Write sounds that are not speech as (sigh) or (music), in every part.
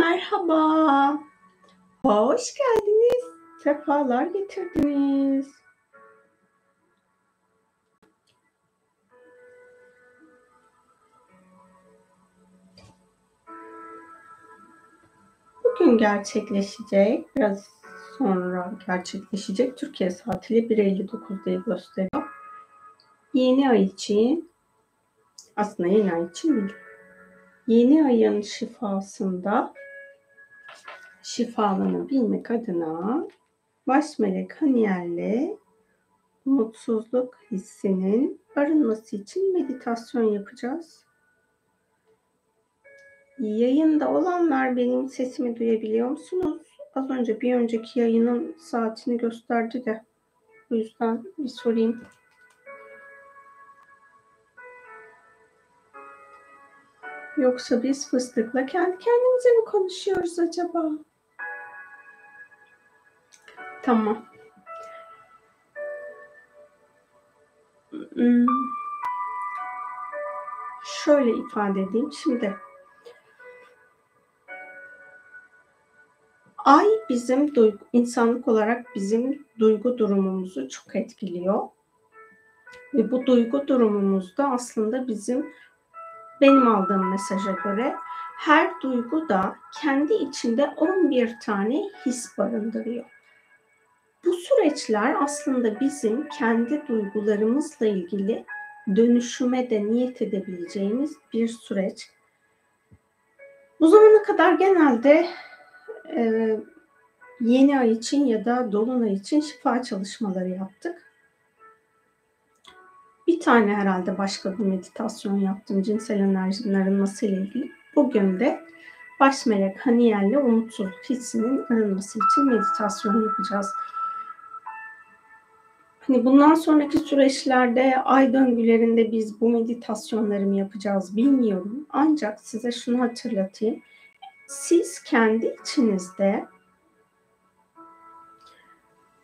Merhaba. Hoş geldiniz. Sefalar getirdiniz. Bugün gerçekleşecek, biraz sonra gerçekleşecek Türkiye saatiyle 1.59 diye gösteriyor. Yeni ay için, aslında yeni ay için değil, yeni ayın şifasında şifalanabilmek adına baş melek Haniyel'le mutsuzluk hissinin arınması için meditasyon yapacağız. Yayında olanlar benim sesimi duyabiliyor musunuz? Az önce bir önceki yayının saatini gösterdi de o yüzden bir sorayım. Yoksa biz fıstıkla kendi kendimize mi konuşuyoruz acaba? Tamam. Hmm. Şöyle ifade edeyim. Şimdi ay bizim duygu, insanlık olarak bizim duygu durumumuzu çok etkiliyor. Ve bu duygu durumumuzda aslında bizim benim aldığım mesaja göre her duygu da kendi içinde 11 tane his barındırıyor. Bu süreçler aslında bizim kendi duygularımızla ilgili dönüşüme de niyet edebileceğimiz bir süreç. Bu zamana kadar genelde e, yeni ay için ya da dolunay için şifa çalışmaları yaptık. Bir tane herhalde başka bir meditasyon yaptım cinsel enerjinin arınması ile ilgili. Bugün de baş melek Haniyel'le umutsuzluk hissinin arınması için meditasyon yapacağız. Hani bundan sonraki süreçlerde ay döngülerinde biz bu meditasyonları mı yapacağız bilmiyorum. Ancak size şunu hatırlatayım. Siz kendi içinizde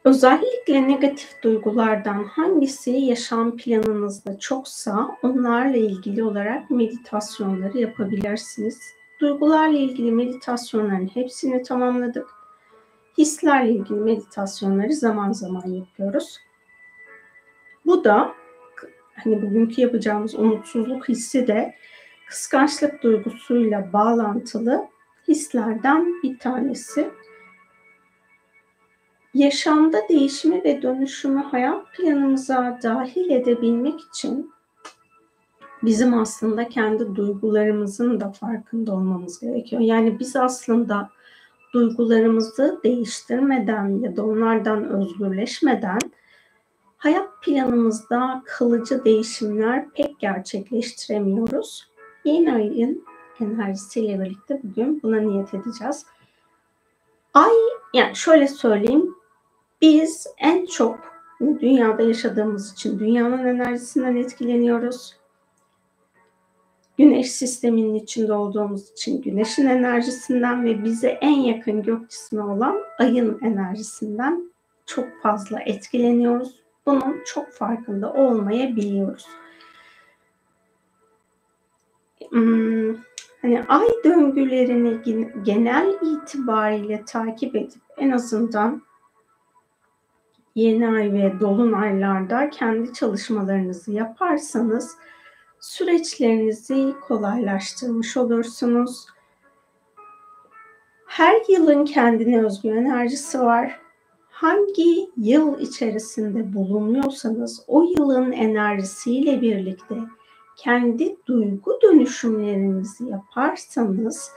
Özellikle negatif duygulardan hangisi yaşam planınızda çoksa onlarla ilgili olarak meditasyonları yapabilirsiniz. Duygularla ilgili meditasyonların hepsini tamamladık. Hislerle ilgili meditasyonları zaman zaman yapıyoruz. Bu da hani bugünkü yapacağımız umutsuzluk hissi de kıskançlık duygusuyla bağlantılı hislerden bir tanesi. Yaşamda değişimi ve dönüşümü hayat planımıza dahil edebilmek için bizim aslında kendi duygularımızın da farkında olmamız gerekiyor. Yani biz aslında duygularımızı değiştirmeden ya da onlardan özgürleşmeden hayat planımızda kalıcı değişimler pek gerçekleştiremiyoruz. Yeni ayın enerjisiyle birlikte bugün buna niyet edeceğiz. Ay, yani şöyle söyleyeyim, biz en çok dünyada yaşadığımız için dünyanın enerjisinden etkileniyoruz. Güneş sisteminin içinde olduğumuz için güneşin enerjisinden ve bize en yakın gök cismi olan ayın enerjisinden çok fazla etkileniyoruz. Bunun çok farkında olmayabiliyoruz. Hmm, hani ay döngülerini genel itibariyle takip edip en azından yeni ay ve dolunaylarda kendi çalışmalarınızı yaparsanız süreçlerinizi kolaylaştırmış olursunuz. Her yılın kendine özgü enerjisi var. Hangi yıl içerisinde bulunuyorsanız o yılın enerjisiyle birlikte kendi duygu dönüşümlerinizi yaparsanız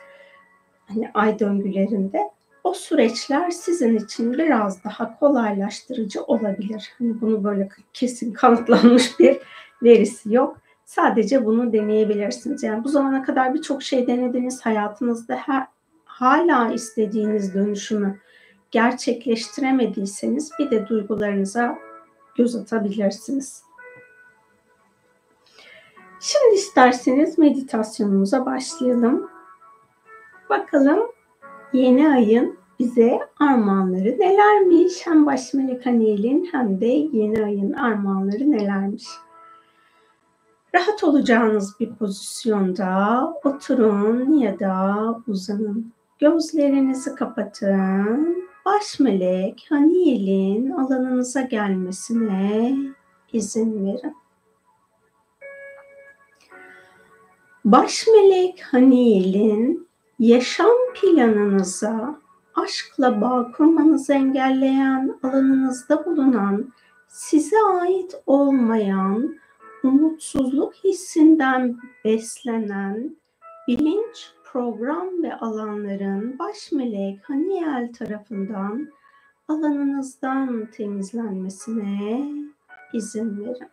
hani ay döngülerinde o süreçler sizin için biraz daha kolaylaştırıcı olabilir. Hani bunu böyle kesin kanıtlanmış (laughs) bir verisi yok. Sadece bunu deneyebilirsiniz. Yani bu zamana kadar birçok şey denediniz hayatınızda her, hala istediğiniz dönüşümü gerçekleştiremediyseniz bir de duygularınıza göz atabilirsiniz. Şimdi isterseniz meditasyonumuza başlayalım. Bakalım yeni ayın bize armağanları nelermiş? Hem baş melek Haniyel'in hem de yeni ayın armağanları nelermiş? Rahat olacağınız bir pozisyonda oturun ya da uzanın. gözlerinizi kapatın. Baş melek Haniel'in alanınıza gelmesine izin verin. Baş melek Haniel'in yaşam planınıza aşkla bağ kurmanızı engelleyen alanınızda bulunan size ait olmayan umutsuzluk hissinden beslenen bilinç, program ve alanların baş melek Haniel tarafından alanınızdan temizlenmesine izin verin.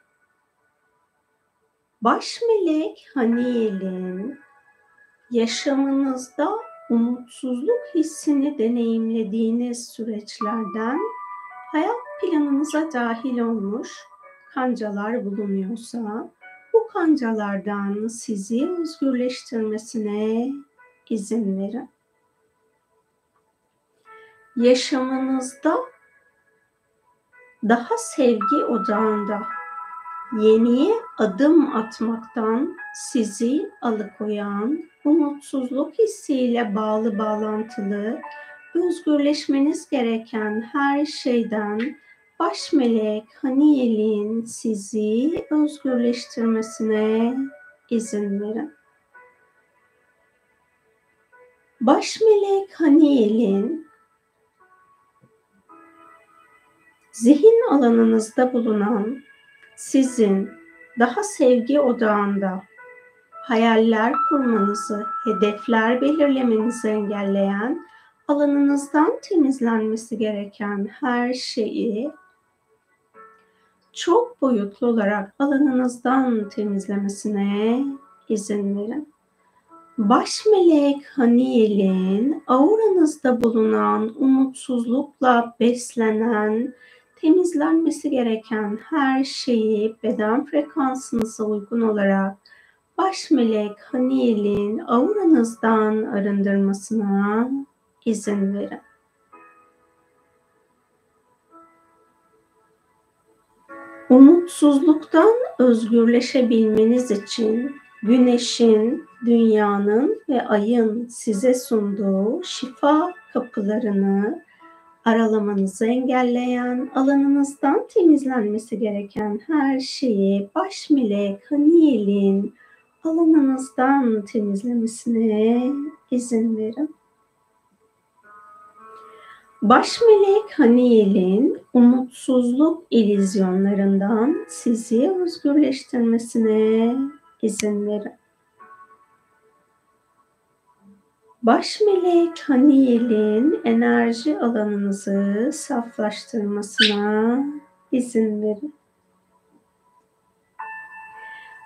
Baş melek Haniel'in yaşamınızda umutsuzluk hissini deneyimlediğiniz süreçlerden hayat planınıza dahil olmuş kancalar bulunuyorsa bu kancalardan sizi özgürleştirmesine izin verin. Yaşamınızda daha sevgi odağında yeniye adım atmaktan sizi alıkoyan umutsuzluk hissiyle bağlı bağlantılı özgürleşmeniz gereken her şeyden baş melek Haniel'in sizi özgürleştirmesine izin verin. Baş melek Haniel'in zihin alanınızda bulunan sizin daha sevgi odağında hayaller kurmanızı, hedefler belirlemenizi engelleyen, alanınızdan temizlenmesi gereken her şeyi çok boyutlu olarak alanınızdan temizlemesine izin verin. Baş melek Haniel'in auranızda bulunan umutsuzlukla beslenen, temizlenmesi gereken her şeyi beden frekansınıza uygun olarak baş melek Haniel'in auranızdan arındırmasına izin verin. Umutsuzluktan özgürleşebilmeniz için güneşin, dünyanın ve ayın size sunduğu şifa kapılarını aralamanızı engelleyen, alanınızdan temizlenmesi gereken her şeyi baş melek Haniel'in alanınızdan temizlemesine izin verin. Baş melek Haniel'in umutsuzluk ilizyonlarından sizi özgürleştirmesine izin verin. Baş melek Haniel'in enerji alanınızı saflaştırmasına izin verin.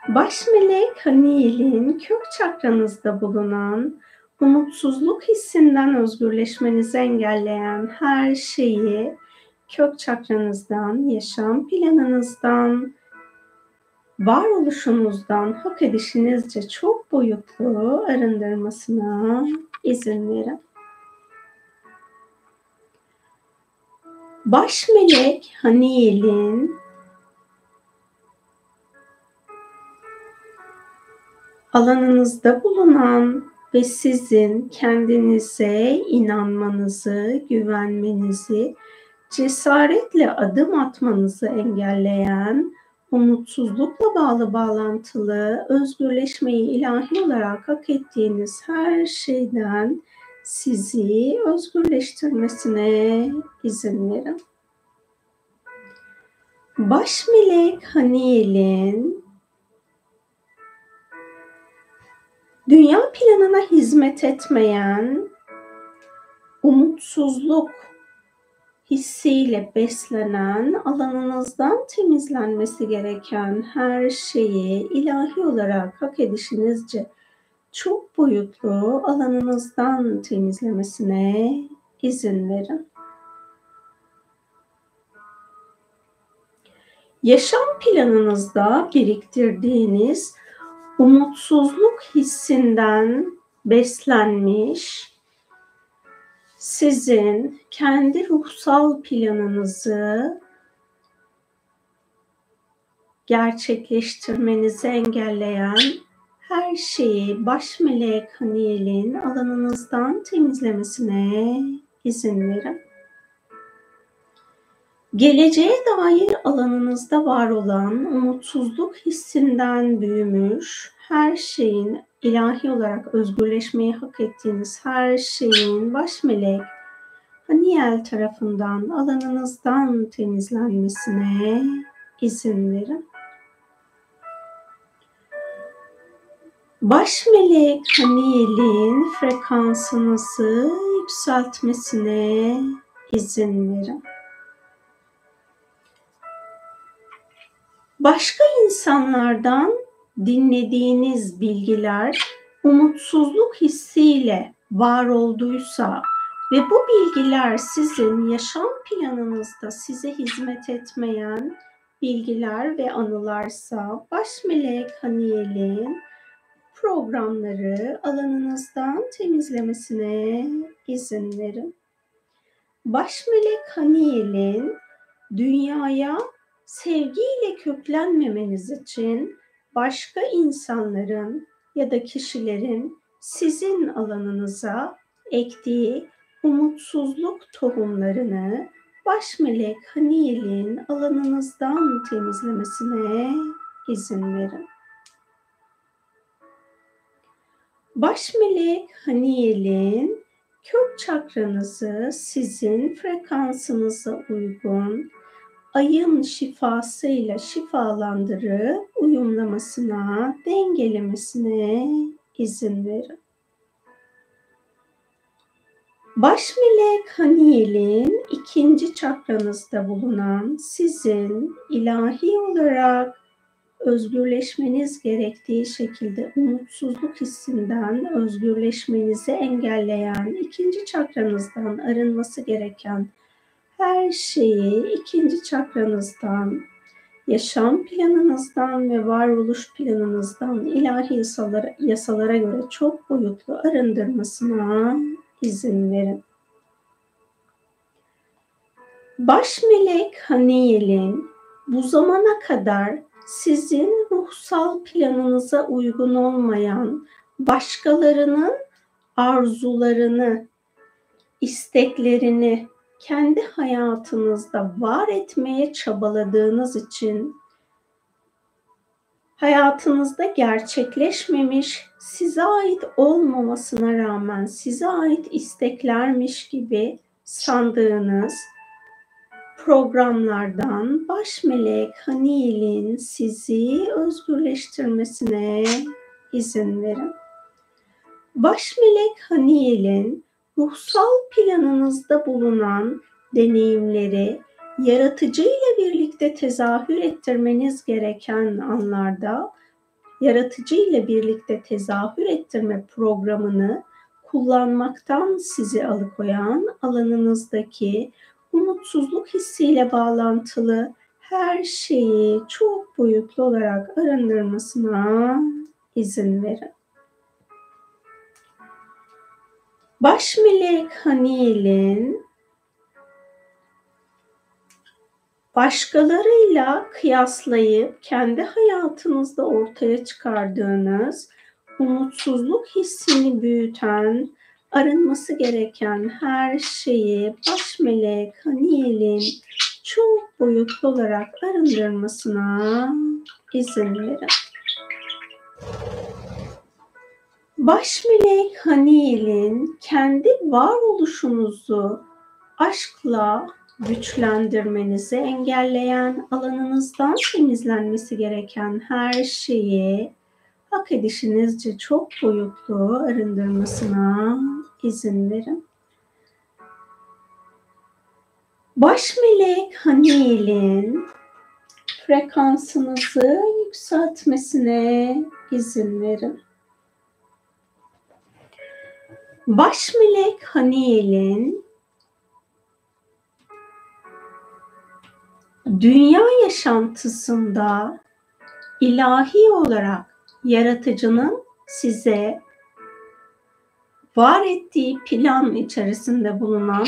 Baş melek Haniel'in kök çakranızda bulunan umutsuzluk hissinden özgürleşmenizi engelleyen her şeyi kök çakranızdan, yaşam planınızdan, varoluşunuzdan hak edişinizce çok boyutlu arındırmasına izin verin. Baş melek Haniel'in alanınızda bulunan ve sizin kendinize inanmanızı, güvenmenizi, cesaretle adım atmanızı engelleyen, umutsuzlukla bağlı bağlantılı özgürleşmeyi ilahi olarak hak ettiğiniz her şeyden sizi özgürleştirmesine izin verin. Baş melek Haniel'in dünya planına hizmet etmeyen umutsuzluk hissiyle beslenen alanınızdan temizlenmesi gereken her şeyi ilahi olarak hak edişinizce çok boyutlu alanınızdan temizlemesine izin verin. Yaşam planınızda biriktirdiğiniz umutsuzluk hissinden beslenmiş sizin kendi ruhsal planınızı gerçekleştirmenizi engelleyen her şeyi baş melek Haniyel'in alanınızdan temizlemesine izin verin. Geleceğe dair alanınızda var olan umutsuzluk hissinden büyümüş, her şeyin ilahi olarak özgürleşmeyi hak ettiğiniz her şeyin baş melek Haniel tarafından alanınızdan temizlenmesine izin verin. Baş melek Haniel'in frekansınızı yükseltmesine izin verin. Başka insanlardan dinlediğiniz bilgiler umutsuzluk hissiyle var olduysa ve bu bilgiler sizin yaşam planınızda size hizmet etmeyen bilgiler ve anılarsa baş melek Haniyel'in programları alanınızdan temizlemesine izin verin. Baş melek Haniyel'in dünyaya sevgiyle köklenmemeniz için başka insanların ya da kişilerin sizin alanınıza ektiği umutsuzluk tohumlarını baş melek Haniyel'in alanınızdan temizlemesine izin verin. Baş melek Haniyel'in kök çakranızı sizin frekansınıza uygun ayın şifasıyla şifalandırıp uyumlamasına, dengelemesine izin verin. Baş melek Haniyel'in ikinci çakranızda bulunan sizin ilahi olarak özgürleşmeniz gerektiği şekilde umutsuzluk hissinden özgürleşmenizi engelleyen ikinci çakranızdan arınması gereken her şeyi ikinci çakranızdan, yaşam planınızdan ve varoluş planınızdan ilahi yasalara, yasalara göre çok boyutlu arındırmasına izin verin. Baş melek Haniyel'in bu zamana kadar sizin ruhsal planınıza uygun olmayan başkalarının arzularını, isteklerini kendi hayatınızda var etmeye çabaladığınız için hayatınızda gerçekleşmemiş, size ait olmamasına rağmen size ait isteklermiş gibi sandığınız programlardan baş melek Hanil'in sizi özgürleştirmesine izin verin. Baş melek Hanil'in ruhsal planınızda bulunan deneyimleri yaratıcı ile birlikte tezahür ettirmeniz gereken anlarda yaratıcı ile birlikte tezahür ettirme programını kullanmaktan sizi alıkoyan alanınızdaki umutsuzluk hissiyle bağlantılı her şeyi çok boyutlu olarak arındırmasına izin verin. Baş melek Hanil'in başkalarıyla kıyaslayıp kendi hayatınızda ortaya çıkardığınız umutsuzluk hissini büyüten, arınması gereken her şeyi baş melek Haniyel'in çok boyutlu olarak arındırmasına izin verin. Baş melek Haniyel'in kendi varoluşunuzu aşkla güçlendirmenizi engelleyen alanınızdan temizlenmesi gereken her şeyi hak edişinizce çok boyutlu arındırmasına izin verin. Baş melek Haniyel'in frekansınızı yükseltmesine izin verin. Baş melek Haniyel'in dünya yaşantısında ilahi olarak yaratıcının size var ettiği plan içerisinde bulunan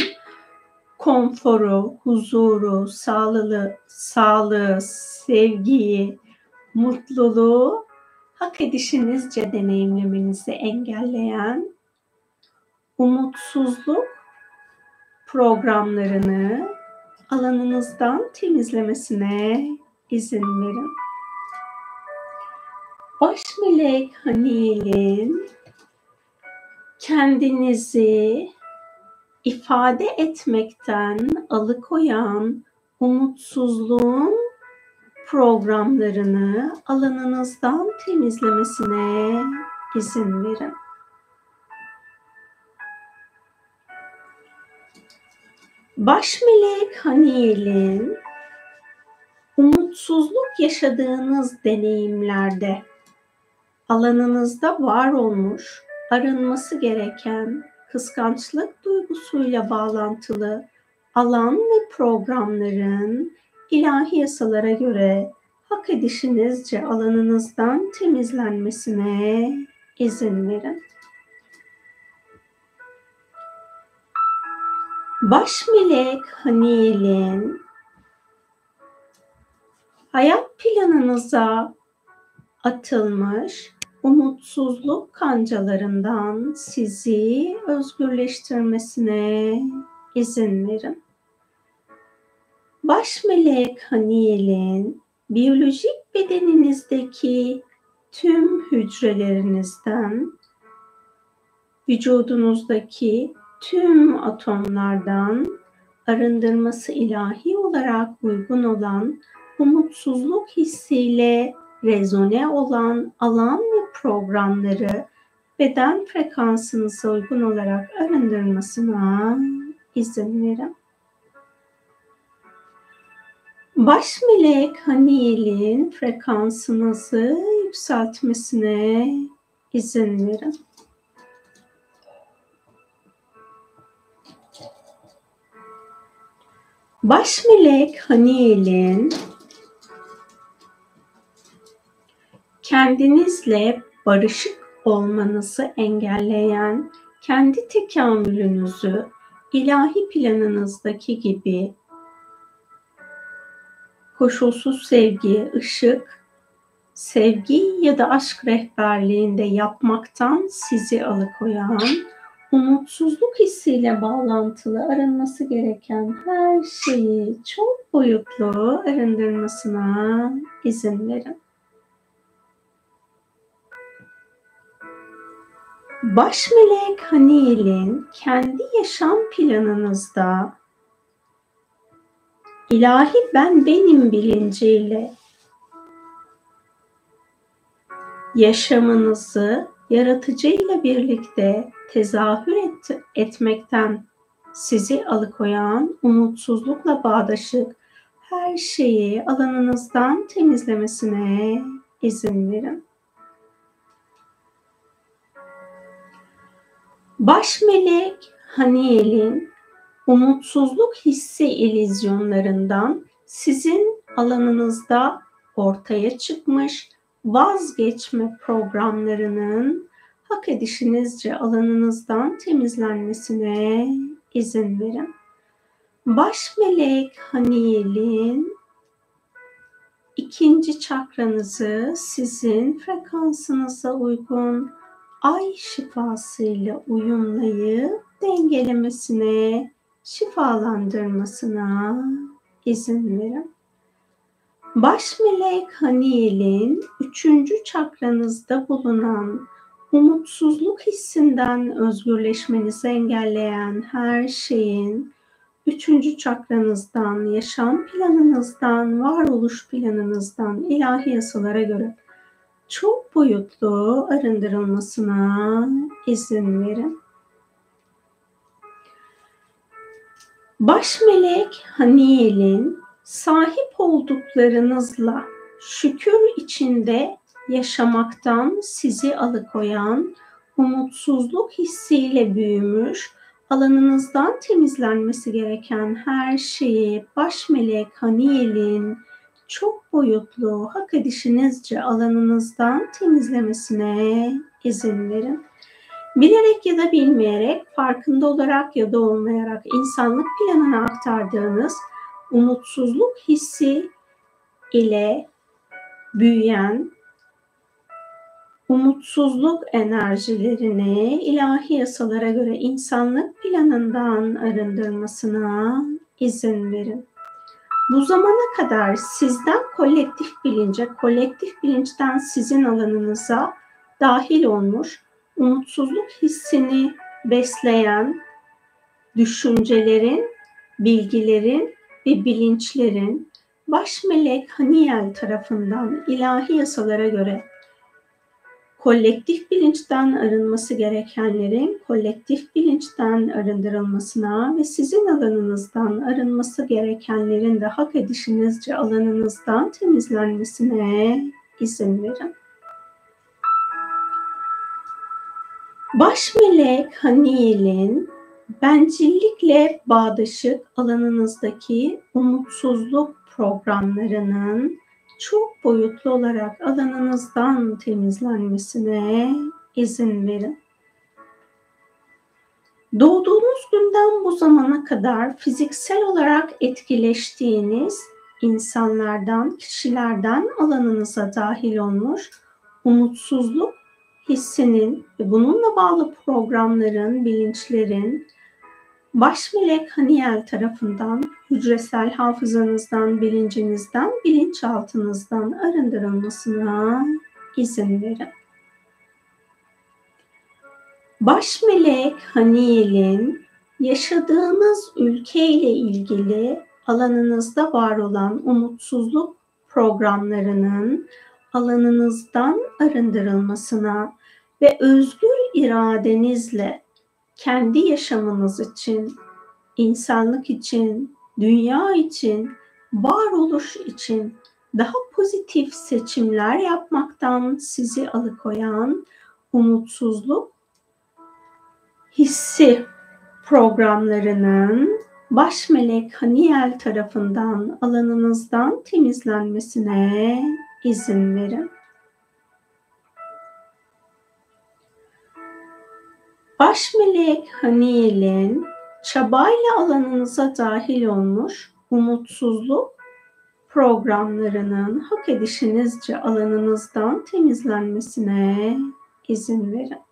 konforu, huzuru, sağlığı, sağlığı, sevgiyi, mutluluğu hak edişinizce deneyimlemenizi engelleyen umutsuzluk programlarını alanınızdan temizlemesine izin verin. Baş melek Haniel'in kendinizi ifade etmekten alıkoyan umutsuzluğun programlarını alanınızdan temizlemesine izin verin. Baş melek Haniel'in umutsuzluk yaşadığınız deneyimlerde alanınızda var olmuş, arınması gereken kıskançlık duygusuyla bağlantılı alan ve programların ilahi yasalara göre hak edişinizce alanınızdan temizlenmesine izin verin. Baş melek Haniel'in hayat planınıza atılmış umutsuzluk kancalarından sizi özgürleştirmesine izin verin. Baş melek Haniel'in biyolojik bedeninizdeki tüm hücrelerinizden vücudunuzdaki tüm atomlardan arındırması ilahi olarak uygun olan umutsuzluk hissiyle rezone olan alan ve programları beden frekansınıza uygun olarak arındırmasına izin verin. Baş melek Haniel'in frekansınızı yükseltmesine izin verin. Baş melek Haniel'in kendinizle barışık olmanızı engelleyen kendi tekamülünüzü ilahi planınızdaki gibi koşulsuz sevgi, ışık, sevgi ya da aşk rehberliğinde yapmaktan sizi alıkoyan, umutsuzluk hissiyle bağlantılı arınması gereken her şeyi çok boyutlu arındırmasına izin verin. Baş melek Haniel'in kendi yaşam planınızda ilahi ben benim bilinciyle yaşamınızı yaratıcıyla birlikte tezahür et, etmekten sizi alıkoyan umutsuzlukla bağdaşık her şeyi alanınızdan temizlemesine izin verin. Baş melek Haniel'in umutsuzluk hissi ilizyonlarından sizin alanınızda ortaya çıkmış vazgeçme programlarının hak edişinizce alanınızdan temizlenmesine izin verin. Baş melek Haniel'in ikinci çakranızı sizin frekansınıza uygun ay şifasıyla uyumlayıp dengelemesine, şifalandırmasına izin verin. Baş melek Haniel'in üçüncü çakranızda bulunan umutsuzluk hissinden özgürleşmenizi engelleyen her şeyin üçüncü çakranızdan, yaşam planınızdan, varoluş planınızdan ilahi yasalara göre çok boyutlu arındırılmasına izin verin. Baş melek Haniel'in sahip olduklarınızla şükür içinde yaşamaktan sizi alıkoyan umutsuzluk hissiyle büyümüş, alanınızdan temizlenmesi gereken her şeyi baş melek Haniel'in çok boyutlu hak edişinizce alanınızdan temizlemesine izin verin. Bilerek ya da bilmeyerek, farkında olarak ya da olmayarak insanlık planına aktardığınız umutsuzluk hissi ile büyüyen umutsuzluk enerjilerini ilahi yasalara göre insanlık planından arındırmasına izin verin. Bu zamana kadar sizden kolektif bilince, kolektif bilinçten sizin alanınıza dahil olmuş, umutsuzluk hissini besleyen düşüncelerin, bilgilerin ve bilinçlerin baş melek Haniel tarafından ilahi yasalara göre kolektif bilinçten arınması gerekenlerin kolektif bilinçten arındırılmasına ve sizin alanınızdan arınması gerekenlerin de hak edişinizce alanınızdan temizlenmesine izin verin. Baş melek Haniel'in bencillikle bağdaşık alanınızdaki umutsuzluk programlarının çok boyutlu olarak alanınızdan temizlenmesine izin verin. Doğduğunuz günden bu zamana kadar fiziksel olarak etkileştiğiniz insanlardan, kişilerden alanınıza dahil olmuş umutsuzluk hissinin ve bununla bağlı programların, bilinçlerin baş melek Haniel tarafından hücresel hafızanızdan, bilincinizden, bilinçaltınızdan arındırılmasına izin verin. Baş melek Haniel'in yaşadığınız ülke ile ilgili alanınızda var olan umutsuzluk programlarının alanınızdan arındırılmasına ve özgür iradenizle kendi yaşamınız için, insanlık için, dünya için, varoluş için daha pozitif seçimler yapmaktan sizi alıkoyan umutsuzluk hissi programlarının baş melek Haniel tarafından alanınızdan temizlenmesine izin verin. Baş melek Haniel'in çabayla alanınıza dahil olmuş umutsuzluk programlarının hak edişinizce alanınızdan temizlenmesine izin verin.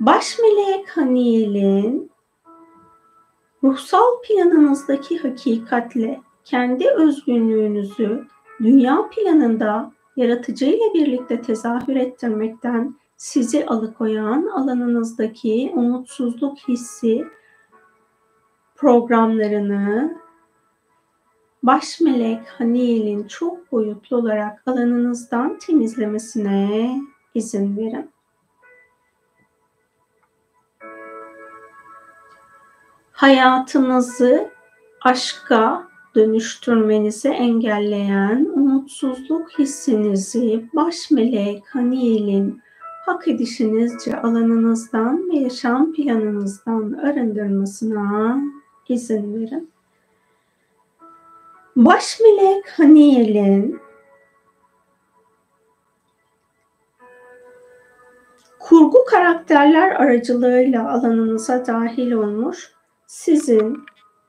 Baş melek Haniel'in ruhsal planınızdaki hakikatle kendi özgünlüğünüzü dünya planında yaratıcıyla birlikte tezahür ettirmekten sizi alıkoyan alanınızdaki umutsuzluk hissi programlarını baş melek Haniel'in çok boyutlu olarak alanınızdan temizlemesine izin verin. Hayatınızı aşka dönüştürmenizi engelleyen umutsuzluk hissinizi baş melek Haniel'in hak edişinizce alanınızdan ve yaşam planınızdan arındırmasına izin verin. Baş melek Haniel'in kurgu karakterler aracılığıyla alanınıza dahil olmuş sizin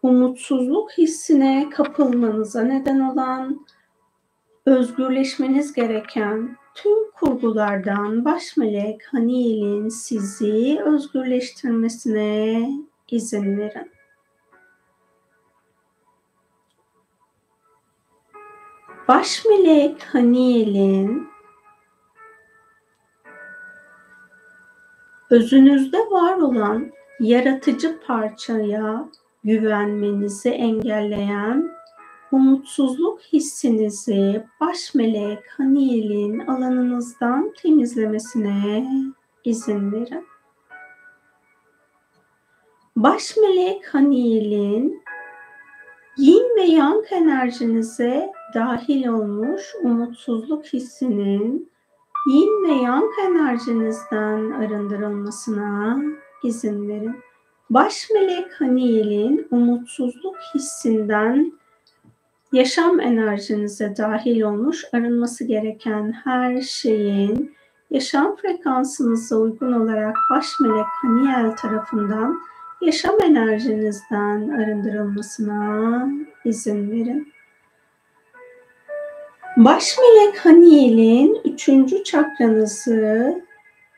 umutsuzluk hissine kapılmanıza neden olan özgürleşmeniz gereken tüm kurgulardan baş melek Haniel'in sizi özgürleştirmesine izin verin. Baş melek Haniel'in özünüzde var olan yaratıcı parçaya güvenmenizi engelleyen umutsuzluk hissinizi baş melek Haniel'in alanınızdan temizlemesine izin verin. Baş melek Haniel'in yin ve yang enerjinize dahil olmuş umutsuzluk hissinin yin ve yang enerjinizden arındırılmasına izin verin. Baş melek Haniel'in umutsuzluk hissinden yaşam enerjinize dahil olmuş arınması gereken her şeyin yaşam frekansınıza uygun olarak baş melek Haniel tarafından yaşam enerjinizden arındırılmasına izin verin. Baş melek Haniel'in üçüncü çakranızı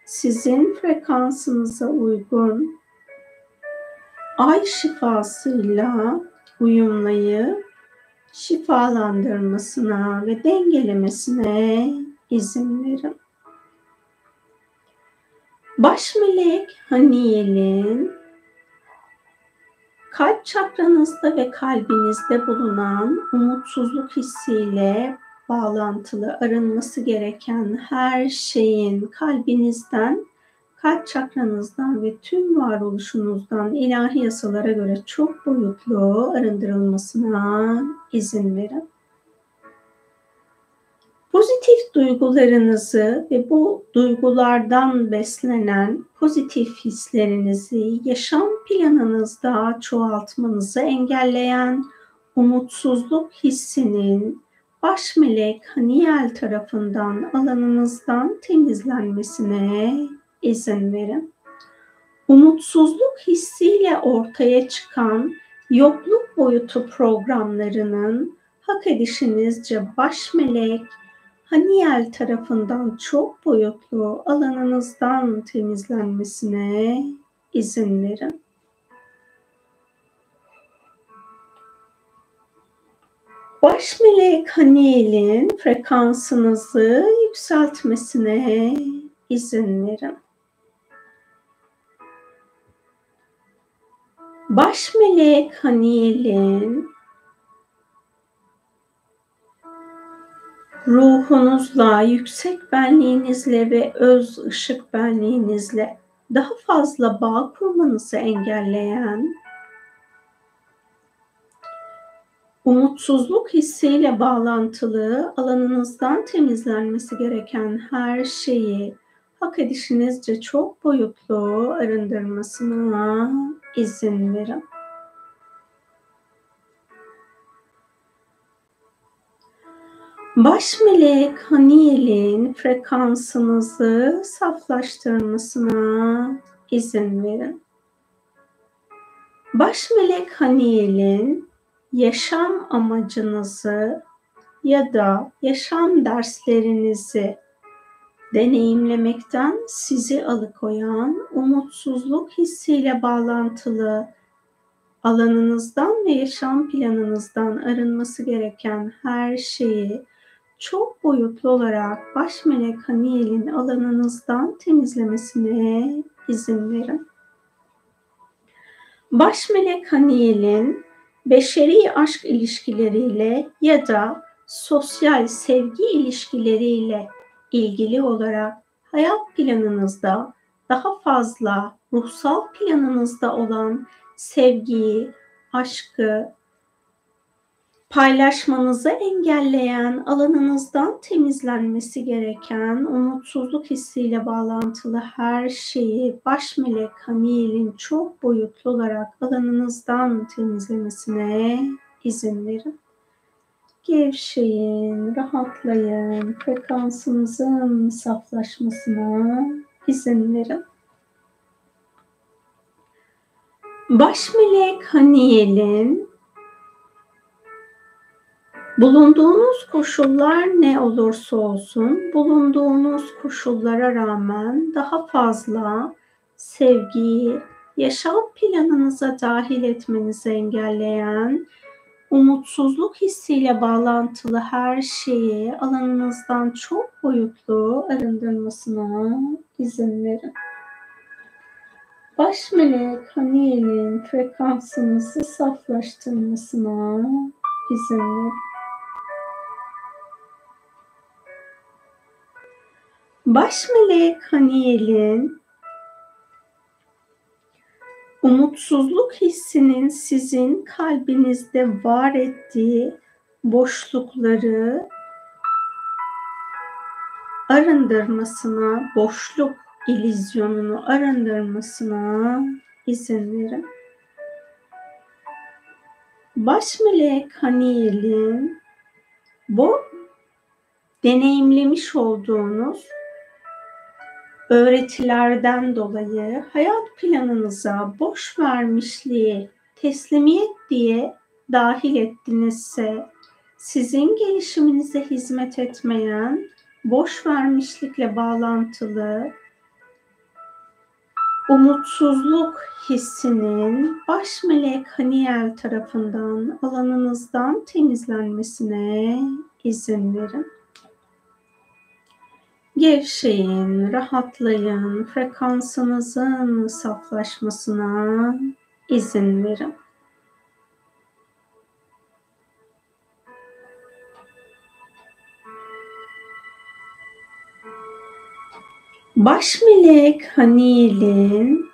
sizin frekansınıza uygun ay şifasıyla uyumlayıp şifalandırmasına ve dengelemesine izin verin. Baş melek Haniel'in kalp çakranızda ve kalbinizde bulunan umutsuzluk hissiyle bağlantılı arınması gereken her şeyin kalbinizden, kalp çakranızdan ve tüm varoluşunuzdan ilahi yasalara göre çok boyutlu arındırılmasına izin verin. Pozitif duygularınızı ve bu duygulardan beslenen pozitif hislerinizi yaşam planınızda çoğaltmanızı engelleyen umutsuzluk hissinin baş melek Haniel tarafından alanınızdan temizlenmesine izin verin. Umutsuzluk hissiyle ortaya çıkan yokluk boyutu programlarının hak edişinizce baş melek Haniel tarafından çok boyutlu alanınızdan temizlenmesine izin verin. Baş melek Haniel'in frekansınızı yükseltmesine izin verin. Baş melek Haniel'in ruhunuzla, yüksek benliğinizle ve öz ışık benliğinizle daha fazla bağ kurmanızı engelleyen umutsuzluk hissiyle bağlantılı alanınızdan temizlenmesi gereken her şeyi hak edişinizce çok boyutlu arındırmasına izin verin. Baş melek Haniel'in frekansınızı saflaştırmasına izin verin. Baş melek Haniel'in yaşam amacınızı ya da yaşam derslerinizi deneyimlemekten sizi alıkoyan umutsuzluk hissiyle bağlantılı alanınızdan ve yaşam planınızdan arınması gereken her şeyi çok boyutlu olarak baş melek Haniel'in alanınızdan temizlemesine izin verin. Baş melek Haniel'in beşeri aşk ilişkileriyle ya da sosyal sevgi ilişkileriyle ilgili olarak hayat planınızda daha fazla ruhsal planınızda olan sevgiyi, aşkı, paylaşmanızı engelleyen, alanınızdan temizlenmesi gereken umutsuzluk hissiyle bağlantılı her şeyi baş melek Haniel'in çok boyutlu olarak alanınızdan temizlemesine izin verin. Gevşeyin, rahatlayın, frekansınızın saflaşmasına izin verin. Baş melek Haniel'in Bulunduğunuz koşullar ne olursa olsun, bulunduğunuz koşullara rağmen daha fazla sevgiyi yaşam planınıza dahil etmenizi engelleyen, umutsuzluk hissiyle bağlantılı her şeyi alanınızdan çok boyutlu arındırmasına izin verin. Baş melek Haniel'in frekansınızı saflaştırmasına izin verin. Baş melek Haniel'in umutsuzluk hissinin sizin kalbinizde var ettiği boşlukları arındırmasına, boşluk ilizyonunu arındırmasına izin verin. Baş melek Haniel'in bu deneyimlemiş olduğunuz öğretilerden dolayı hayat planınıza boş vermişliği teslimiyet diye dahil ettinizse sizin gelişiminize hizmet etmeyen, boş vermişlikle bağlantılı, umutsuzluk hissinin baş melek Haniel tarafından alanınızdan temizlenmesine izin verin. Gevşeyin, rahatlayın, frekansınızın saflaşmasına izin verin. Baş melek Hanil'in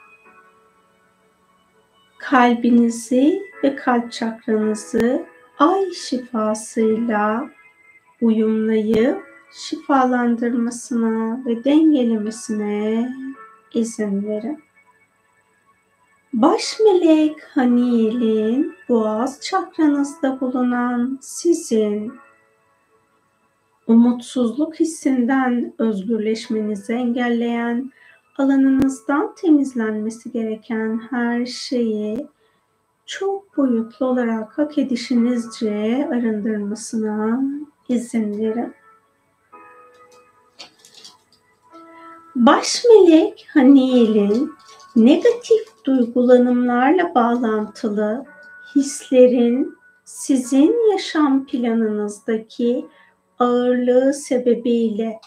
kalbinizi ve kalp çakranızı ay şifasıyla uyumlayıp şifalandırmasına ve dengelemesine izin verin. Baş melek Hanil'in boğaz çakranızda bulunan sizin umutsuzluk hissinden özgürleşmenizi engelleyen, alanınızdan temizlenmesi gereken her şeyi çok boyutlu olarak hak edişinizce arındırmasına izin verin. Baş melek Haniel'in negatif duygulanımlarla bağlantılı hislerin sizin yaşam planınızdaki ağırlığı sebebiyle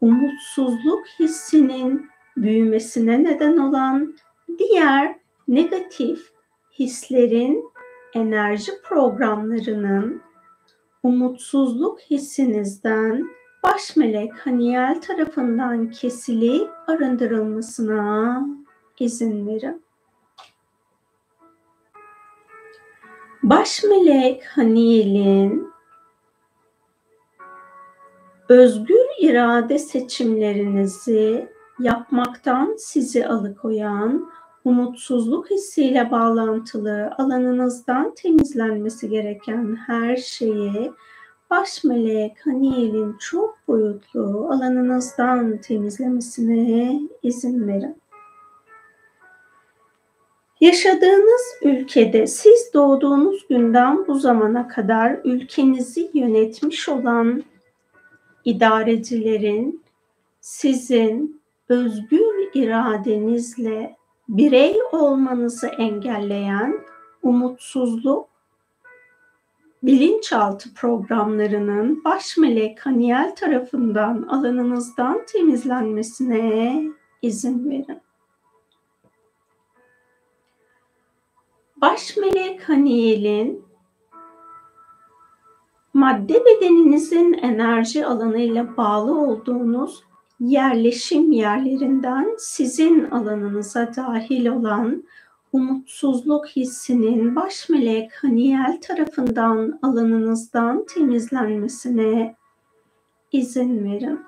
umutsuzluk hissinin büyümesine neden olan diğer negatif hislerin enerji programlarının umutsuzluk hissinizden baş melek Haniel tarafından kesilip arındırılmasına izin verin. Baş melek Haniel'in özgür irade seçimlerinizi yapmaktan sizi alıkoyan umutsuzluk hissiyle bağlantılı alanınızdan temizlenmesi gereken her şeyi baş melek Haniel'in çok boyutlu alanınızdan temizlemesine izin verin. Yaşadığınız ülkede siz doğduğunuz günden bu zamana kadar ülkenizi yönetmiş olan idarecilerin sizin özgür iradenizle birey olmanızı engelleyen umutsuzluk bilinçaltı programlarının baş melek Haniel tarafından alanınızdan temizlenmesine izin verin. Baş melek Haniel'in madde bedeninizin enerji alanıyla bağlı olduğunuz yerleşim yerlerinden sizin alanınıza dahil olan umutsuzluk hissinin baş melek Haniel tarafından alanınızdan temizlenmesine izin verin.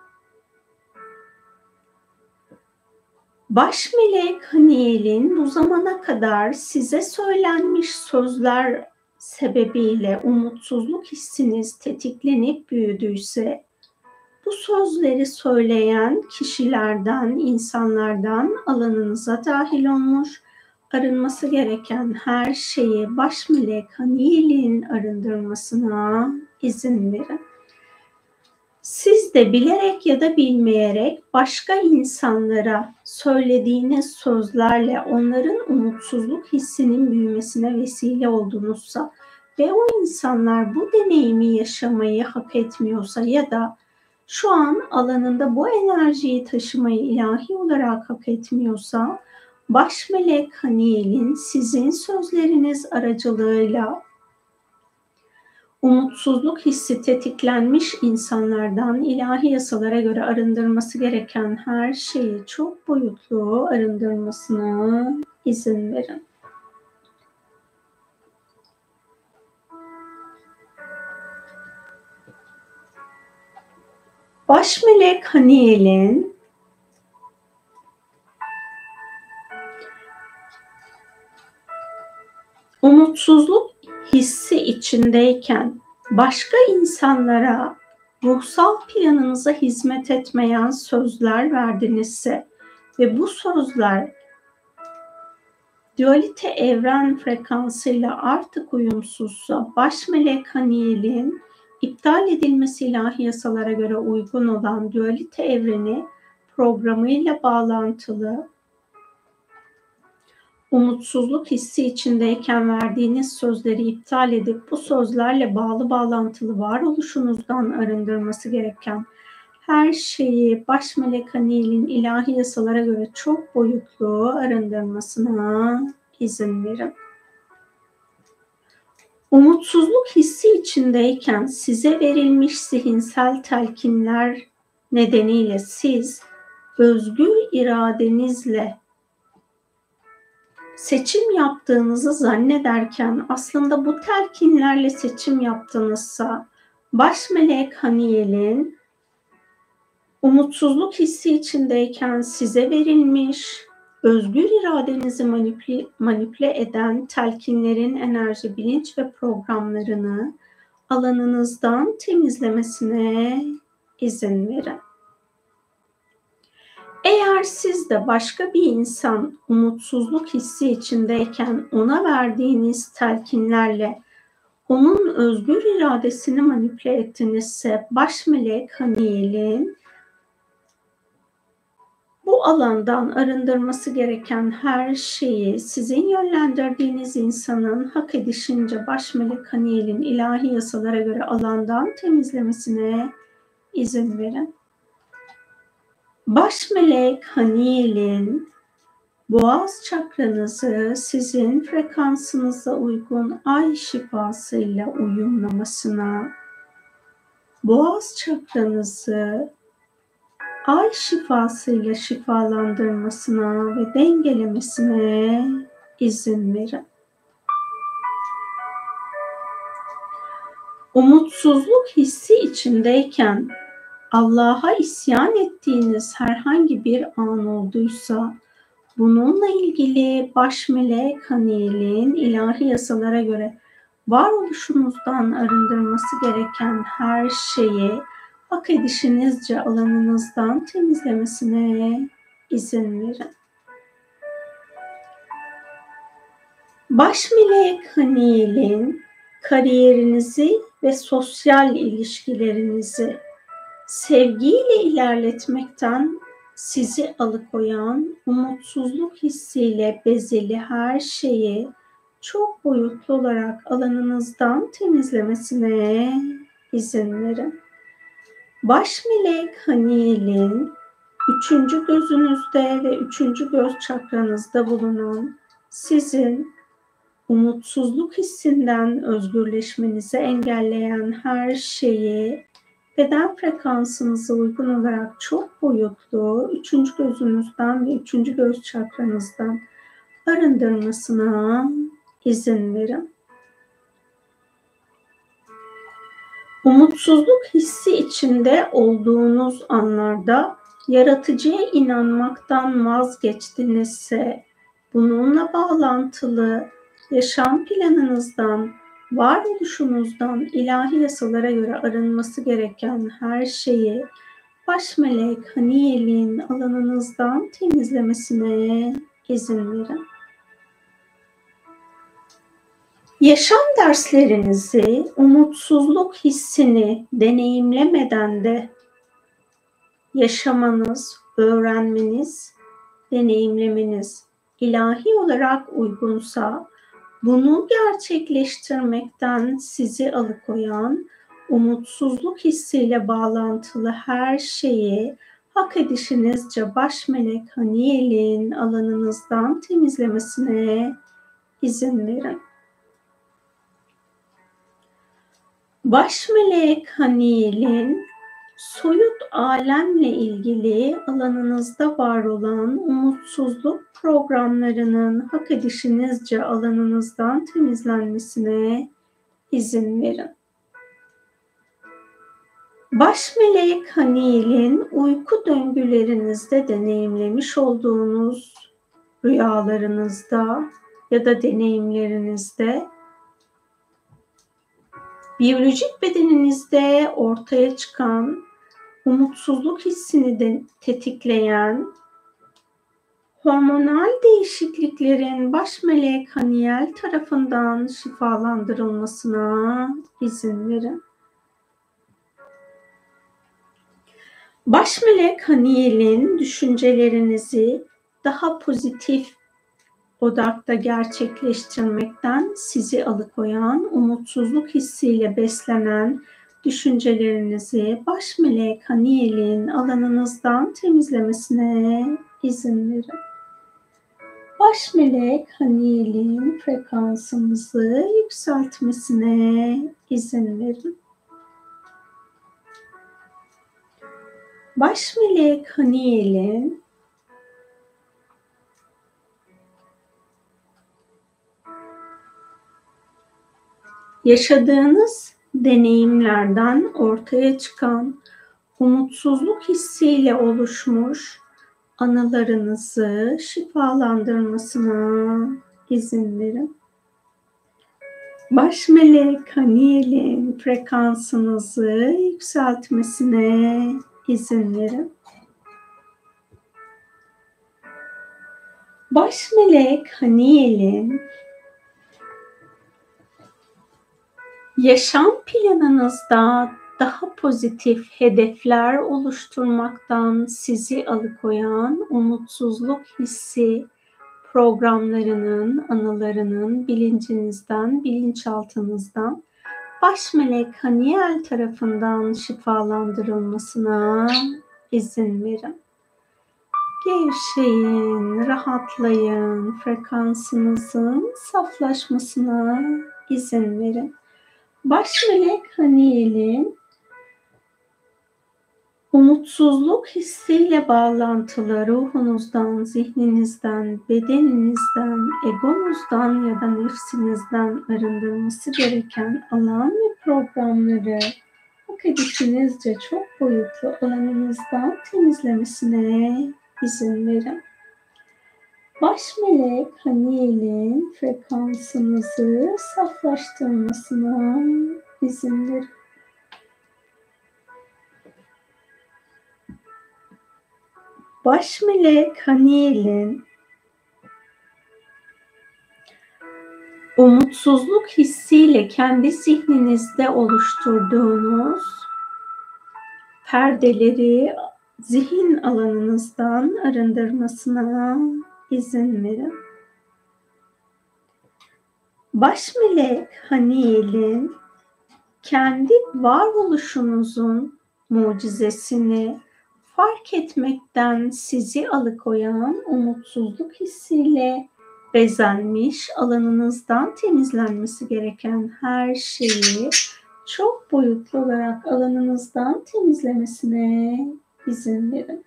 Baş melek Haniel'in bu zamana kadar size söylenmiş sözler sebebiyle umutsuzluk hissiniz tetiklenip büyüdüyse bu sözleri söyleyen kişilerden, insanlardan alanınıza dahil olmuş, arınması gereken her şeyi baş melek Haniyel'in arındırmasına izin verin. Siz de bilerek ya da bilmeyerek başka insanlara söylediğiniz sözlerle onların umutsuzluk hissinin büyümesine vesile oldunuzsa ve o insanlar bu deneyimi yaşamayı hak etmiyorsa ya da şu an alanında bu enerjiyi taşımayı ilahi olarak hak etmiyorsa baş melek Haniel'in sizin sözleriniz aracılığıyla umutsuzluk hissi tetiklenmiş insanlardan ilahi yasalara göre arındırması gereken her şeyi çok boyutlu arındırmasına izin verin. Baş melek Haniel'in umutsuzluk hissi içindeyken başka insanlara ruhsal planınıza hizmet etmeyen sözler verdinizse ve bu sözler dualite evren frekansıyla artık uyumsuzsa baş melek Haniel'in iptal edilmesi ilahi yasalara göre uygun olan dualite evreni programıyla bağlantılı umutsuzluk hissi içindeyken verdiğiniz sözleri iptal edip bu sözlerle bağlı bağlantılı varoluşunuzdan arındırması gereken her şeyi baş melek Hanil'in ilahi yasalara göre çok boyutlu arındırmasına izin verin. Umutsuzluk hissi içindeyken size verilmiş zihinsel telkinler nedeniyle siz özgür iradenizle seçim yaptığınızı zannederken aslında bu telkinlerle seçim yaptığınızsa baş melek Haniyel'in umutsuzluk hissi içindeyken size verilmiş özgür iradenizi manipüle, manipüle eden telkinlerin enerji, bilinç ve programlarını alanınızdan temizlemesine izin verin. Eğer siz de başka bir insan umutsuzluk hissi içindeyken ona verdiğiniz telkinlerle onun özgür iradesini manipüle ettinizse baş melek Haniyel'in bu alandan arındırması gereken her şeyi sizin yönlendirdiğiniz insanın hak edişince baş melek Haniyel'in ilahi yasalara göre alandan temizlemesine izin verin. Baş melek Haniyel'in boğaz çakranızı sizin frekansınıza uygun ay şifasıyla uyumlamasına, boğaz çakranızı ay şifasıyla şifalandırmasına ve dengelemesine izin verin. Umutsuzluk hissi içindeyken Allah'a isyan ettiğiniz herhangi bir an olduysa bununla ilgili baş melek Hanil'in ilahi yasalara göre varoluşunuzdan arındırması gereken her şeyi hak edişinizce alanınızdan temizlemesine izin verin. Baş melek Hanil'in kariyerinizi ve sosyal ilişkilerinizi sevgiyle ilerletmekten sizi alıkoyan umutsuzluk hissiyle bezeli her şeyi çok boyutlu olarak alanınızdan temizlemesine izin verin. Baş melek Haniel'in üçüncü gözünüzde ve üçüncü göz çakranızda bulunan sizin umutsuzluk hissinden özgürleşmenizi engelleyen her şeyi beden frekansınıza uygun olarak çok boyutlu üçüncü gözünüzden ve üçüncü göz çakranızdan arındırmasına izin verin. Umutsuzluk hissi içinde olduğunuz anlarda yaratıcıya inanmaktan vazgeçtinizse bununla bağlantılı yaşam planınızdan, varoluşunuzdan ilahi yasalara göre arınması gereken her şeyi baş melek Haniyel'in alanınızdan temizlemesine izin verin. Yaşam derslerinizi, umutsuzluk hissini deneyimlemeden de yaşamanız, öğrenmeniz, deneyimlemeniz ilahi olarak uygunsa bunu gerçekleştirmekten sizi alıkoyan umutsuzluk hissiyle bağlantılı her şeyi hak edişinizce baş melek Haniyel'in alanınızdan temizlemesine izin verin. Baş melek Haniyel'in soyut alemle ilgili alanınızda var olan umutsuzluk programlarının hak edişinizce alanınızdan temizlenmesine izin verin. Baş melek Haniyel'in uyku döngülerinizde deneyimlemiş olduğunuz rüyalarınızda ya da deneyimlerinizde biyolojik bedeninizde ortaya çıkan umutsuzluk hissini de tetikleyen hormonal değişikliklerin baş melek Haniel tarafından şifalandırılmasına izin verin. Baş melek Haniel'in düşüncelerinizi daha pozitif odakta gerçekleştirmekten sizi alıkoyan, umutsuzluk hissiyle beslenen düşüncelerinizi baş melek Haniel'in alanınızdan temizlemesine izin verin. Baş melek Haniel'in frekansımızı yükseltmesine izin verin. Baş melek Haniel'in yaşadığınız deneyimlerden ortaya çıkan umutsuzluk hissiyle oluşmuş anılarınızı şifalandırmasına izin verin. Baş melek Haniel'in frekansınızı yükseltmesine izin verin. Baş melek Haniel'in yaşam planınızda daha pozitif hedefler oluşturmaktan sizi alıkoyan umutsuzluk hissi programlarının, anılarının bilincinizden, bilinçaltınızdan baş melek Haniel tarafından şifalandırılmasına izin verin. Gevşeyin, rahatlayın, frekansınızın saflaşmasına izin verin. Baş melek Haniel'in umutsuzluk hissiyle bağlantılı ruhunuzdan, zihninizden, bedeninizden, egonuzdan ya da nefsinizden arındırması gereken alan ve programları akadişinizce çok boyutlu alanınızdan temizlemesine izin verin. Baş melek Haniel'in frekansınızı saflaştırmasına izin verin. Baş melek Haniel'in umutsuzluk hissiyle kendi zihninizde oluşturduğunuz perdeleri zihin alanınızdan arındırmasına izin verin. Baş melek Haniel'in kendi varoluşunuzun mucizesini fark etmekten sizi alıkoyan umutsuzluk hissiyle bezenmiş alanınızdan temizlenmesi gereken her şeyi çok boyutlu olarak alanınızdan temizlemesine izin verin.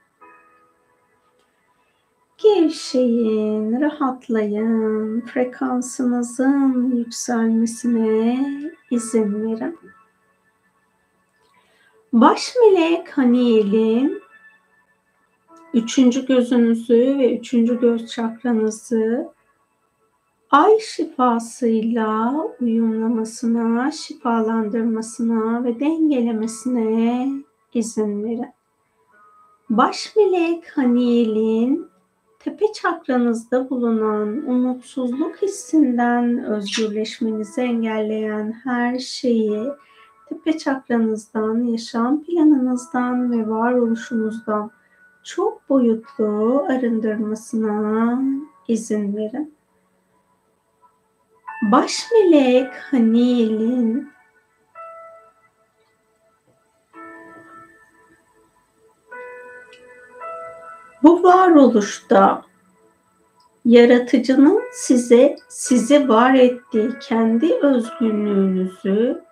Gevşeyin, rahatlayın, frekansınızın yükselmesine izin verin. Baş melek Haniel'in üçüncü gözünüzü ve üçüncü göz çakranızı ay şifasıyla uyumlamasına, şifalandırmasına ve dengelemesine izin verin. Baş melek Haniel'in tepe çakranızda bulunan umutsuzluk hissinden özgürleşmenizi engelleyen her şeyi tepe çakranızdan, yaşam planınızdan ve varoluşunuzdan çok boyutlu arındırmasına izin verin. Baş melek Haniel'in bu varoluşta yaratıcının size sizi var ettiği kendi özgünlüğünüzü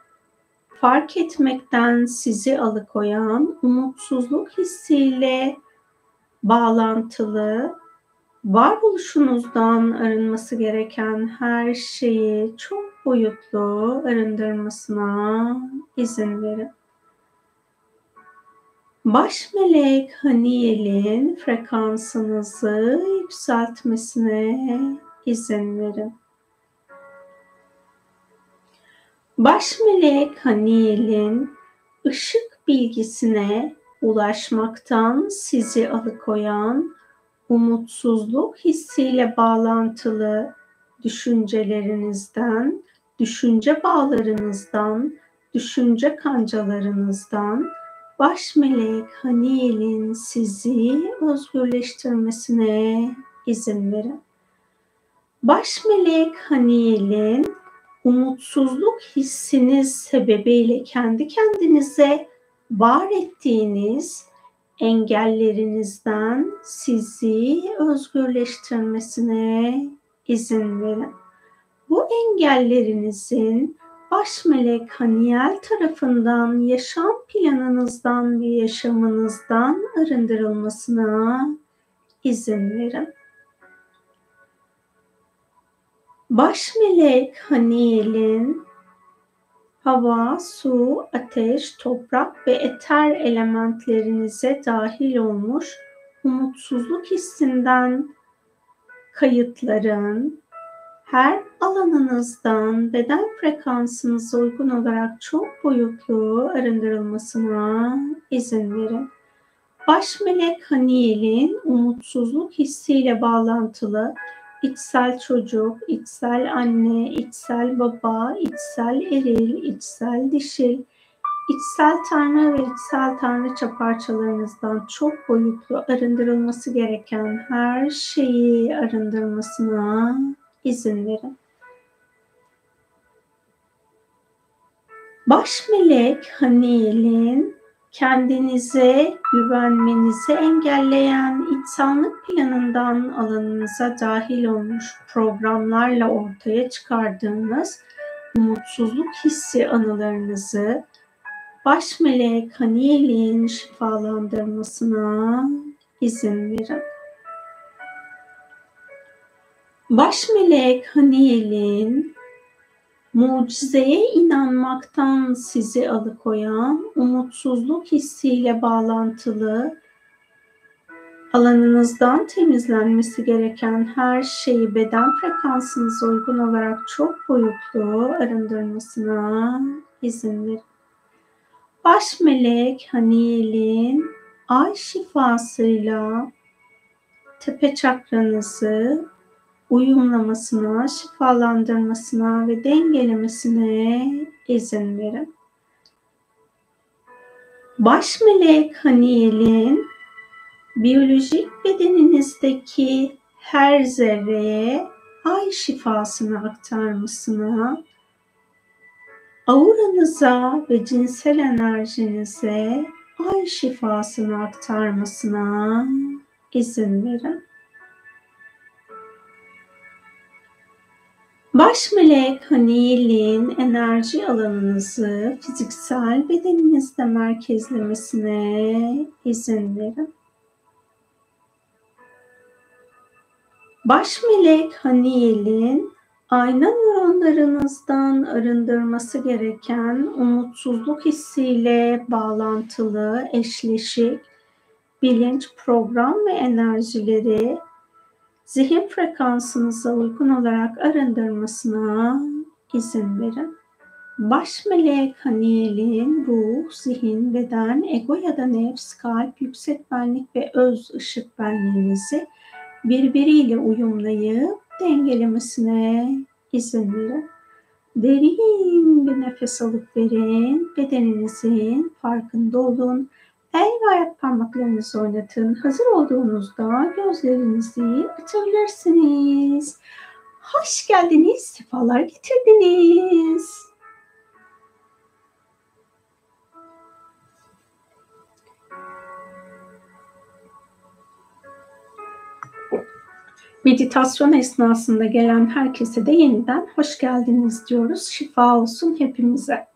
fark etmekten sizi alıkoyan umutsuzluk hissiyle bağlantılı varoluşunuzdan arınması gereken her şeyi çok boyutlu arındırmasına izin verin. Baş melek Haniel'in frekansınızı yükseltmesine izin verin. Baş melek Haniel'in ışık bilgisine ulaşmaktan sizi alıkoyan umutsuzluk hissiyle bağlantılı düşüncelerinizden, düşünce bağlarınızdan, düşünce kancalarınızdan baş melek Haniel'in sizi özgürleştirmesine izin verin. Baş melek Haniel'in umutsuzluk hissiniz sebebiyle kendi kendinize var ettiğiniz engellerinizden sizi özgürleştirmesine izin verin. Bu engellerinizin baş melek Haniel tarafından yaşam planınızdan ve yaşamınızdan arındırılmasına izin verin. Baş melek Haniel'in hava, su, ateş, toprak ve eter elementlerinize dahil olmuş umutsuzluk hissinden kayıtların her alanınızdan beden frekansınıza uygun olarak çok boyutlu arındırılmasına izin verin. Baş melek Haniel'in umutsuzluk hissiyle bağlantılı içsel çocuk, içsel anne, içsel baba, içsel eril, içsel dişil, içsel tanrı ve içsel tanrıça parçalarınızdan çok boyutlu arındırılması gereken her şeyi arındırmasına izin verin. Baş melek Haniel'in kendinize güvenmenizi engelleyen insanlık planından alanınıza dahil olmuş programlarla ortaya çıkardığınız umutsuzluk hissi anılarınızı baş melek Haniel'in şifalandırmasına izin verin. Baş melek Haniel'in mucizeye inanmaktan sizi alıkoyan umutsuzluk hissiyle bağlantılı alanınızdan temizlenmesi gereken her şeyi beden frekansınıza uygun olarak çok boyutlu arındırmasına izin verin. Baş melek Haniel'in ay şifasıyla tepe çakranızı uyumlamasına, şifalandırmasına ve dengelemesine izin verin. Baş melek Haniel'in biyolojik bedeninizdeki her zerreye ay şifasını aktarmasına, auranıza ve cinsel enerjinize ay şifasını aktarmasına izin verin. Baş melek Haniel'in enerji alanınızı fiziksel bedeninizde merkezlemesine izin verin. Baş melek Haniel'in ayna nöronlarınızdan arındırması gereken umutsuzluk hissiyle bağlantılı, eşleşik bilinç, program ve enerjileri zihin frekansınıza uygun olarak arındırmasına izin verin. Baş melek Haniel'in ruh, zihin, beden, ego ya da nefs, kalp, yüksek benlik ve öz ışık benliğinizi birbiriyle uyumlayıp dengelemesine izin verin. Derin bir nefes alıp verin. Bedeninizin farkında olun. El ve ayak parmaklarınızı oynatın. Hazır olduğunuzda gözlerinizi açabilirsiniz. Hoş geldiniz, sefalar getirdiniz. Meditasyon esnasında gelen herkese de yeniden hoş geldiniz diyoruz. Şifa olsun hepimize.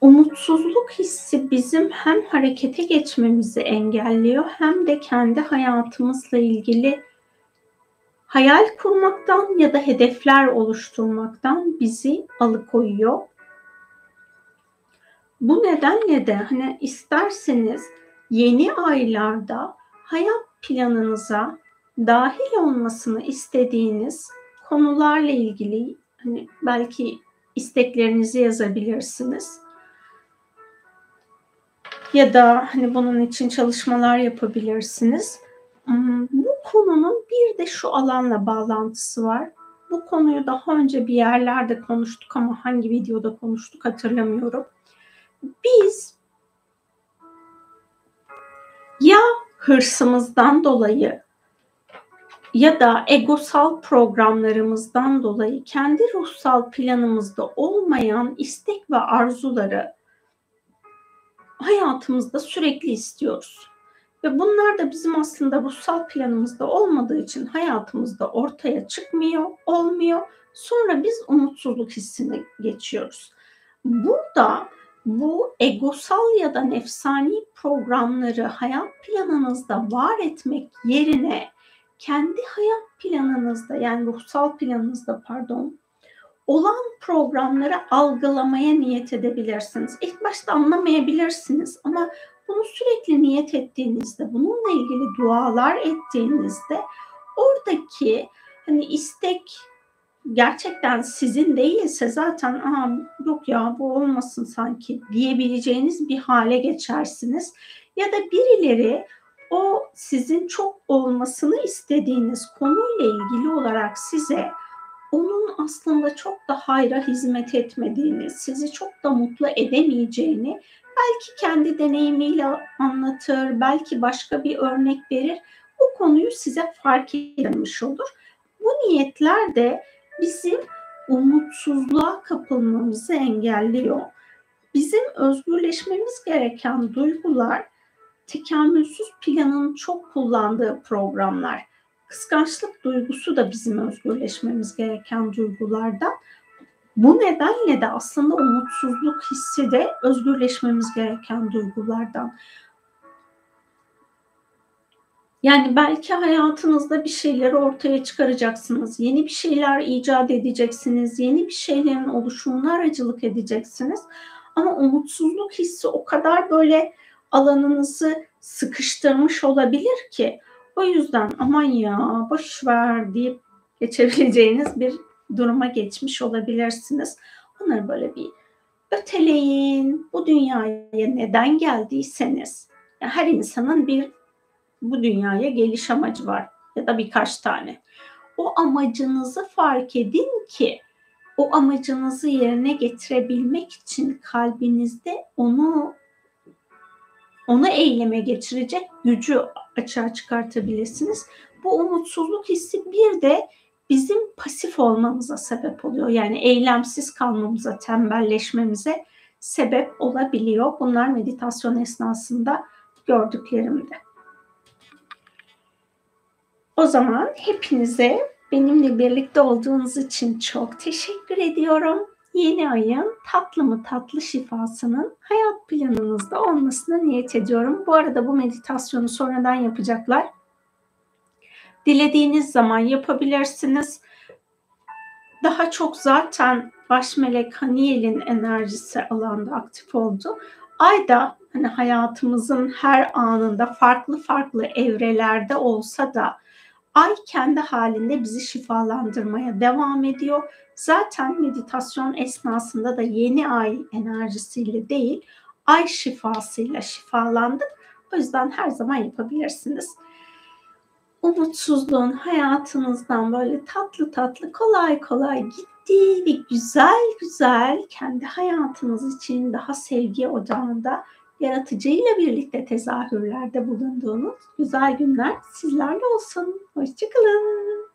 Umutsuzluk hissi bizim hem harekete geçmemizi engelliyor hem de kendi hayatımızla ilgili hayal kurmaktan ya da hedefler oluşturmaktan bizi alıkoyuyor. Bu nedenle de hani isterseniz yeni aylarda hayat planınıza dahil olmasını istediğiniz konularla ilgili hani belki isteklerinizi yazabilirsiniz. Ya da hani bunun için çalışmalar yapabilirsiniz. Hmm, bu konunun bir de şu alanla bağlantısı var. Bu konuyu daha önce bir yerlerde konuştuk ama hangi videoda konuştuk hatırlamıyorum. Biz ya hırsımızdan dolayı ya da egosal programlarımızdan dolayı kendi ruhsal planımızda olmayan istek ve arzuları hayatımızda sürekli istiyoruz. Ve bunlar da bizim aslında ruhsal planımızda olmadığı için hayatımızda ortaya çıkmıyor, olmuyor. Sonra biz umutsuzluk hissine geçiyoruz. Burada bu egosal ya da nefsani programları hayat planınızda var etmek yerine kendi hayat planınızda yani ruhsal planınızda pardon olan programları algılamaya niyet edebilirsiniz. İlk başta anlamayabilirsiniz ama bunu sürekli niyet ettiğinizde, bununla ilgili dualar ettiğinizde oradaki hani istek gerçekten sizin değilse zaten Aa, yok ya bu olmasın sanki diyebileceğiniz bir hale geçersiniz. Ya da birileri o sizin çok olmasını istediğiniz konuyla ilgili olarak size onun aslında çok da hayra hizmet etmediğini, sizi çok da mutlu edemeyeceğini belki kendi deneyimiyle anlatır, belki başka bir örnek verir. Bu konuyu size fark edilmiş olur. Bu niyetler de bizim umutsuzluğa kapılmamızı engelliyor. Bizim özgürleşmemiz gereken duygular tekamülsüz planın çok kullandığı programlar. Kıskançlık duygusu da bizim özgürleşmemiz gereken duygulardan. Bu nedenle de aslında umutsuzluk hissi de özgürleşmemiz gereken duygulardan. Yani belki hayatınızda bir şeyleri ortaya çıkaracaksınız. Yeni bir şeyler icat edeceksiniz. Yeni bir şeylerin oluşumuna aracılık edeceksiniz. Ama umutsuzluk hissi o kadar böyle alanınızı sıkıştırmış olabilir ki o yüzden aman ya boş ver deyip geçebileceğiniz bir duruma geçmiş olabilirsiniz. Onları böyle bir öteleyin. Bu dünyaya neden geldiyseniz yani her insanın bir bu dünyaya geliş amacı var ya da birkaç tane. O amacınızı fark edin ki o amacınızı yerine getirebilmek için kalbinizde onu onu eyleme geçirecek gücü açığa çıkartabilirsiniz. Bu umutsuzluk hissi bir de bizim pasif olmamıza sebep oluyor. Yani eylemsiz kalmamıza, tembelleşmemize sebep olabiliyor. Bunlar meditasyon esnasında gördüklerimde. O zaman hepinize benimle birlikte olduğunuz için çok teşekkür ediyorum yeni ayın tatlı mı tatlı şifasının hayat planınızda olmasına niyet ediyorum. Bu arada bu meditasyonu sonradan yapacaklar. Dilediğiniz zaman yapabilirsiniz. Daha çok zaten baş melek Haniel'in enerjisi alanda aktif oldu. Ay da hani hayatımızın her anında farklı farklı evrelerde olsa da Ay kendi halinde bizi şifalandırmaya devam ediyor. Zaten meditasyon esnasında da yeni ay enerjisiyle değil, ay şifasıyla şifalandık. O yüzden her zaman yapabilirsiniz. Umutsuzluğun hayatınızdan böyle tatlı tatlı kolay kolay gitti ve güzel güzel kendi hayatınız için daha sevgi ocağında yaratıcıyla birlikte tezahürlerde bulunduğunuz güzel günler sizlerle olsun. Hoşçakalın.